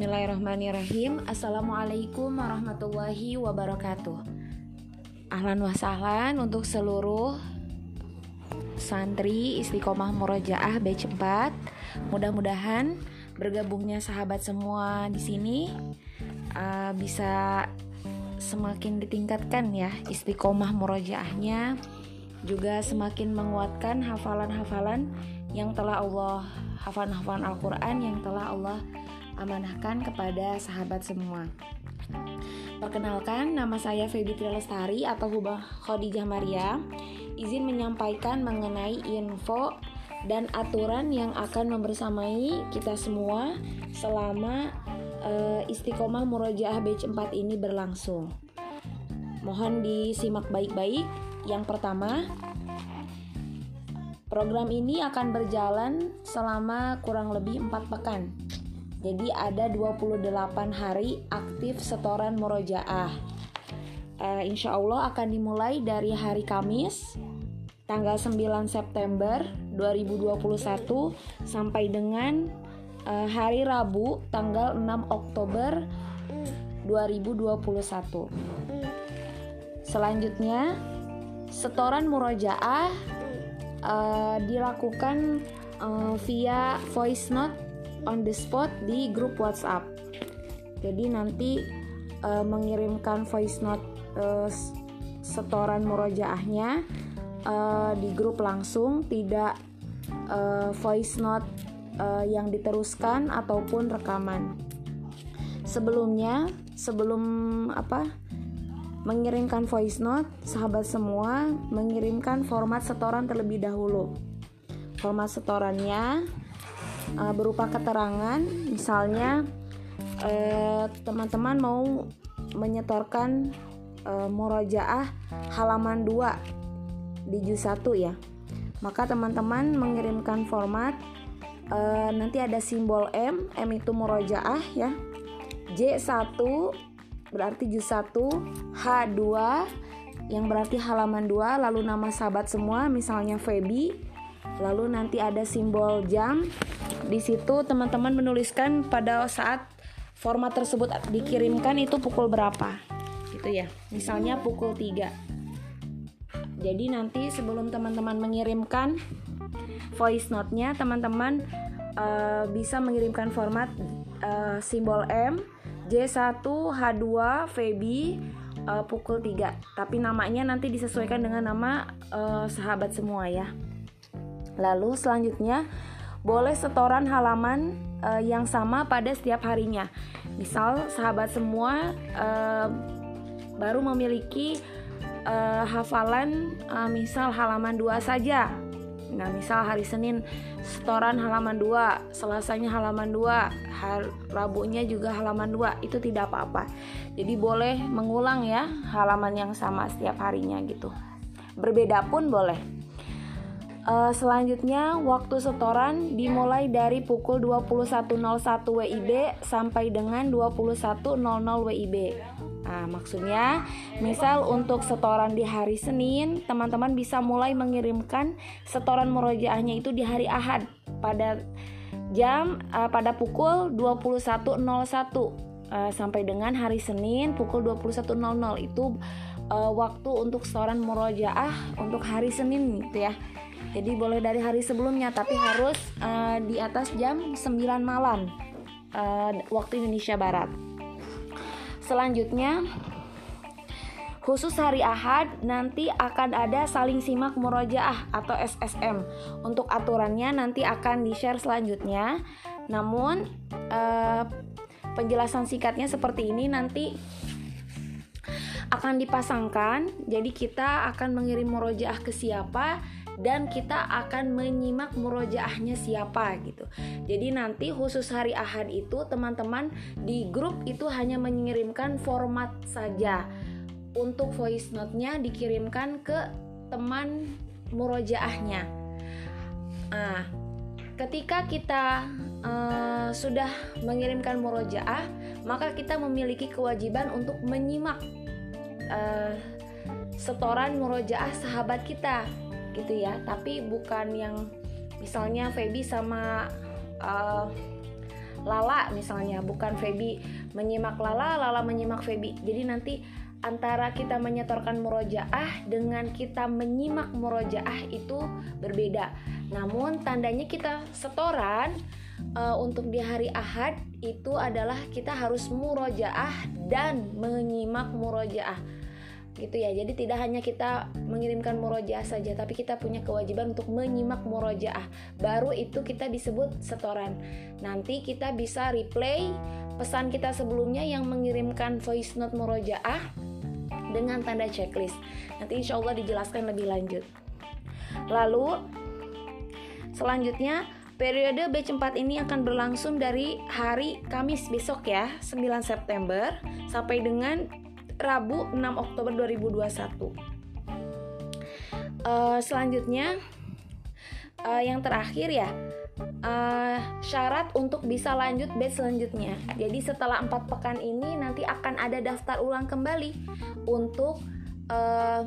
Bismillahirrahmanirrahim. Assalamualaikum warahmatullahi wabarakatuh. Ahlan wa sahlan untuk seluruh santri istiqomah murojaah batch 4 Mudah-mudahan bergabungnya sahabat semua di sini uh, bisa semakin ditingkatkan ya istiqomah murojaahnya juga semakin menguatkan hafalan-hafalan yang telah Allah hafalan-hafalan Al-Quran yang telah Allah amanahkan kepada sahabat semua. Perkenalkan, nama saya Feby Lestari atau Hubah Khadijah Maria. Izin menyampaikan mengenai info dan aturan yang akan membersamai kita semua selama uh, istiqomah murojaah batch 4 ini berlangsung. Mohon disimak baik-baik. Yang pertama, Program ini akan berjalan selama kurang lebih 4 pekan. Jadi ada 28 hari aktif setoran murojaah. Uh, insya Allah akan dimulai dari hari Kamis tanggal 9 September 2021 sampai dengan uh, hari Rabu tanggal 6 Oktober 2021. Selanjutnya, setoran murojaah uh, dilakukan uh, via voice note on the spot di grup WhatsApp. Jadi nanti uh, mengirimkan voice note uh, setoran murojaahnya uh, di grup langsung, tidak uh, voice note uh, yang diteruskan ataupun rekaman. Sebelumnya, sebelum apa? mengirimkan voice note, sahabat semua mengirimkan format setoran terlebih dahulu. Format setorannya uh, berupa keterangan, misalnya eh, teman-teman mau menyetorkan uh, murojaah halaman 2 di juz 1 ya. Maka teman-teman mengirimkan format uh, nanti ada simbol M, M itu murojaah ya. J1 berarti juz 1, H2 yang berarti halaman 2, lalu nama sahabat semua misalnya Feby, lalu nanti ada simbol jam. Di situ teman-teman menuliskan pada saat format tersebut dikirimkan itu pukul berapa. Gitu ya. Misalnya pukul 3. Jadi nanti sebelum teman-teman mengirimkan voice note-nya, teman-teman uh, bisa mengirimkan format uh, simbol M J1 H2 Feby uh, pukul 3 tapi namanya nanti disesuaikan dengan nama uh, sahabat semua ya lalu selanjutnya boleh setoran halaman uh, yang sama pada setiap harinya misal sahabat semua uh, baru memiliki uh, hafalan uh, misal halaman 2 saja Nah, misal hari Senin setoran halaman 2, Selasanya halaman 2, har, Rabunya juga halaman 2, itu tidak apa-apa. Jadi boleh mengulang ya halaman yang sama setiap harinya gitu. Berbeda pun boleh. Uh, selanjutnya waktu setoran dimulai dari pukul 21.01 WIB sampai dengan 21.00 WIB. Nah, maksudnya, misal untuk setoran di hari Senin, teman-teman bisa mulai mengirimkan setoran murojaahnya itu di hari Ahad pada jam uh, pada pukul 21.01 uh, eh, sampai dengan hari Senin pukul 21.00 itu uh, waktu untuk setoran murojaah untuk hari Senin gitu ya. Jadi boleh dari hari sebelumnya tapi harus uh, di atas jam 9 malam uh, waktu Indonesia Barat. Selanjutnya Khusus hari Ahad nanti akan ada saling simak murojaah atau SSM. Untuk aturannya nanti akan di-share selanjutnya. Namun eh, penjelasan singkatnya seperti ini nanti akan dipasangkan. Jadi kita akan mengirim murojaah ke siapa dan kita akan menyimak murojaahnya siapa gitu. Jadi nanti khusus hari Ahad itu teman-teman di grup itu hanya mengirimkan format saja. Untuk voice note-nya dikirimkan ke teman murojaahnya. Nah, ketika kita uh, sudah mengirimkan murojaah, maka kita memiliki kewajiban untuk menyimak uh, setoran murojaah sahabat kita gitu ya. Tapi bukan yang misalnya Feby sama uh, Lala misalnya. Bukan Feby menyimak Lala Lala menyimak Feby. Jadi nanti antara kita menyetorkan murojaah dengan kita menyimak murojaah itu berbeda. Namun tandanya kita setoran uh, untuk di hari Ahad itu adalah kita harus murojaah dan menyimak murojaah gitu ya. Jadi tidak hanya kita mengirimkan murojaah saja tapi kita punya kewajiban untuk menyimak murojaah. Baru itu kita disebut setoran. Nanti kita bisa replay pesan kita sebelumnya yang mengirimkan voice note murojaah dengan tanda checklist. Nanti insya Allah dijelaskan lebih lanjut. Lalu selanjutnya Periode batch 4 ini akan berlangsung dari hari Kamis besok ya, 9 September sampai dengan Rabu 6 Oktober 2021. Uh, selanjutnya uh, yang terakhir ya uh, syarat untuk bisa lanjut batch selanjutnya. Jadi setelah empat pekan ini nanti akan ada daftar ulang kembali untuk uh,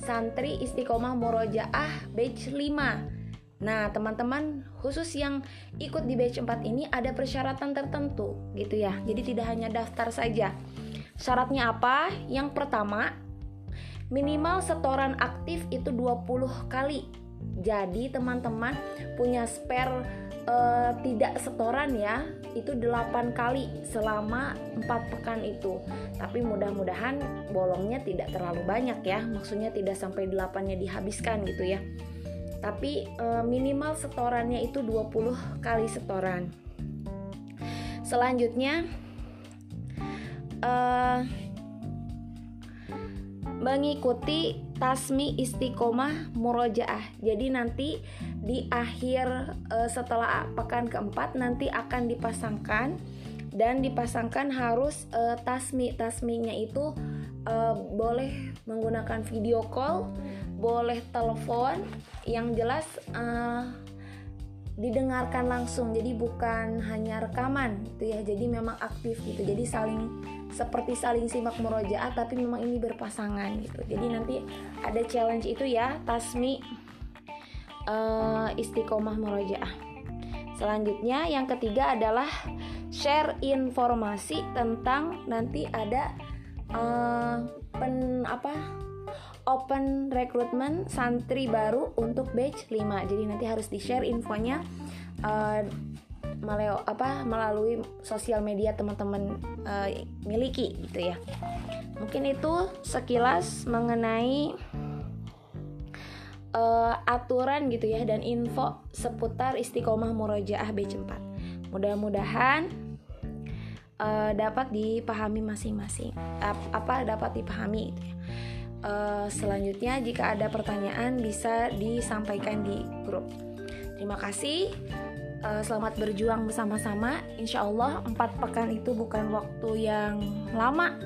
santri istiqomah murojaah batch 5. Nah, teman-teman khusus yang ikut di batch 4 ini ada persyaratan tertentu gitu ya. Jadi tidak hanya daftar saja. Syaratnya apa? Yang pertama, minimal setoran aktif itu 20 kali. Jadi teman-teman punya spare uh, tidak setoran ya, itu 8 kali selama 4 pekan itu. Tapi mudah-mudahan bolongnya tidak terlalu banyak ya. Maksudnya tidak sampai 8-nya dihabiskan gitu ya. Tapi uh, minimal setorannya itu 20 kali setoran. Selanjutnya uh, mengikuti tasmi istiqomah murojaah. Jadi nanti di akhir uh, setelah pekan keempat nanti akan dipasangkan dan dipasangkan harus uh, tasmi. Tasminya itu uh, boleh menggunakan video call, boleh telepon. Yang jelas didengarkan langsung jadi bukan hanya rekaman gitu ya jadi memang aktif gitu jadi saling seperti saling simak murojaah tapi memang ini berpasangan gitu. Jadi nanti ada challenge itu ya tasmi uh, istiqomah murojaah. Selanjutnya yang ketiga adalah share informasi tentang nanti ada uh, pen apa open recruitment santri baru untuk batch 5 jadi nanti harus di share infonya uh, maleo apa melalui sosial media teman-teman uh, miliki gitu ya mungkin itu sekilas mengenai uh, aturan gitu ya dan info seputar istiqomah murojaah batch 4 mudah-mudahan uh, dapat dipahami masing-masing apa dapat dipahami gitu ya uh, selanjutnya jika ada pertanyaan bisa disampaikan di grup. Terima kasih. Uh, selamat berjuang bersama-sama. Insya Allah empat pekan itu bukan waktu yang lama,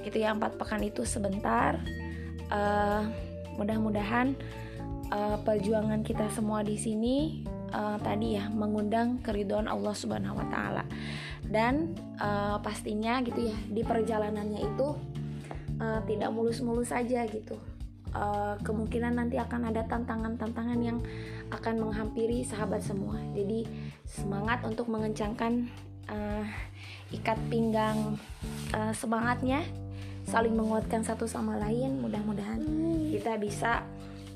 gitu ya. Empat pekan itu sebentar. Uh, mudah-mudahan uh, perjuangan kita semua di sini uh, tadi ya mengundang keridhaan Allah Subhanahu Wa Taala dan uh, pastinya gitu ya di perjalanannya itu uh, tidak mulus-mulus saja gitu uh, kemungkinan nanti akan ada tantangan-tantangan yang akan menghampiri sahabat semua. Jadi semangat untuk mengencangkan uh, ikat pinggang uh, semangatnya. Saling menguatkan satu sama lain mudah-mudahan kita bisa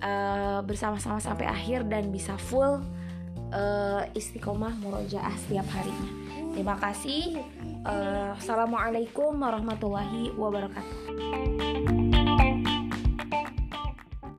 uh, bersama-sama sampai akhir dan bisa full uh, istiqomah murojaah setiap harinya. Terima kasih. Uh, assalamualaikum warahmatullahi wabarakatuh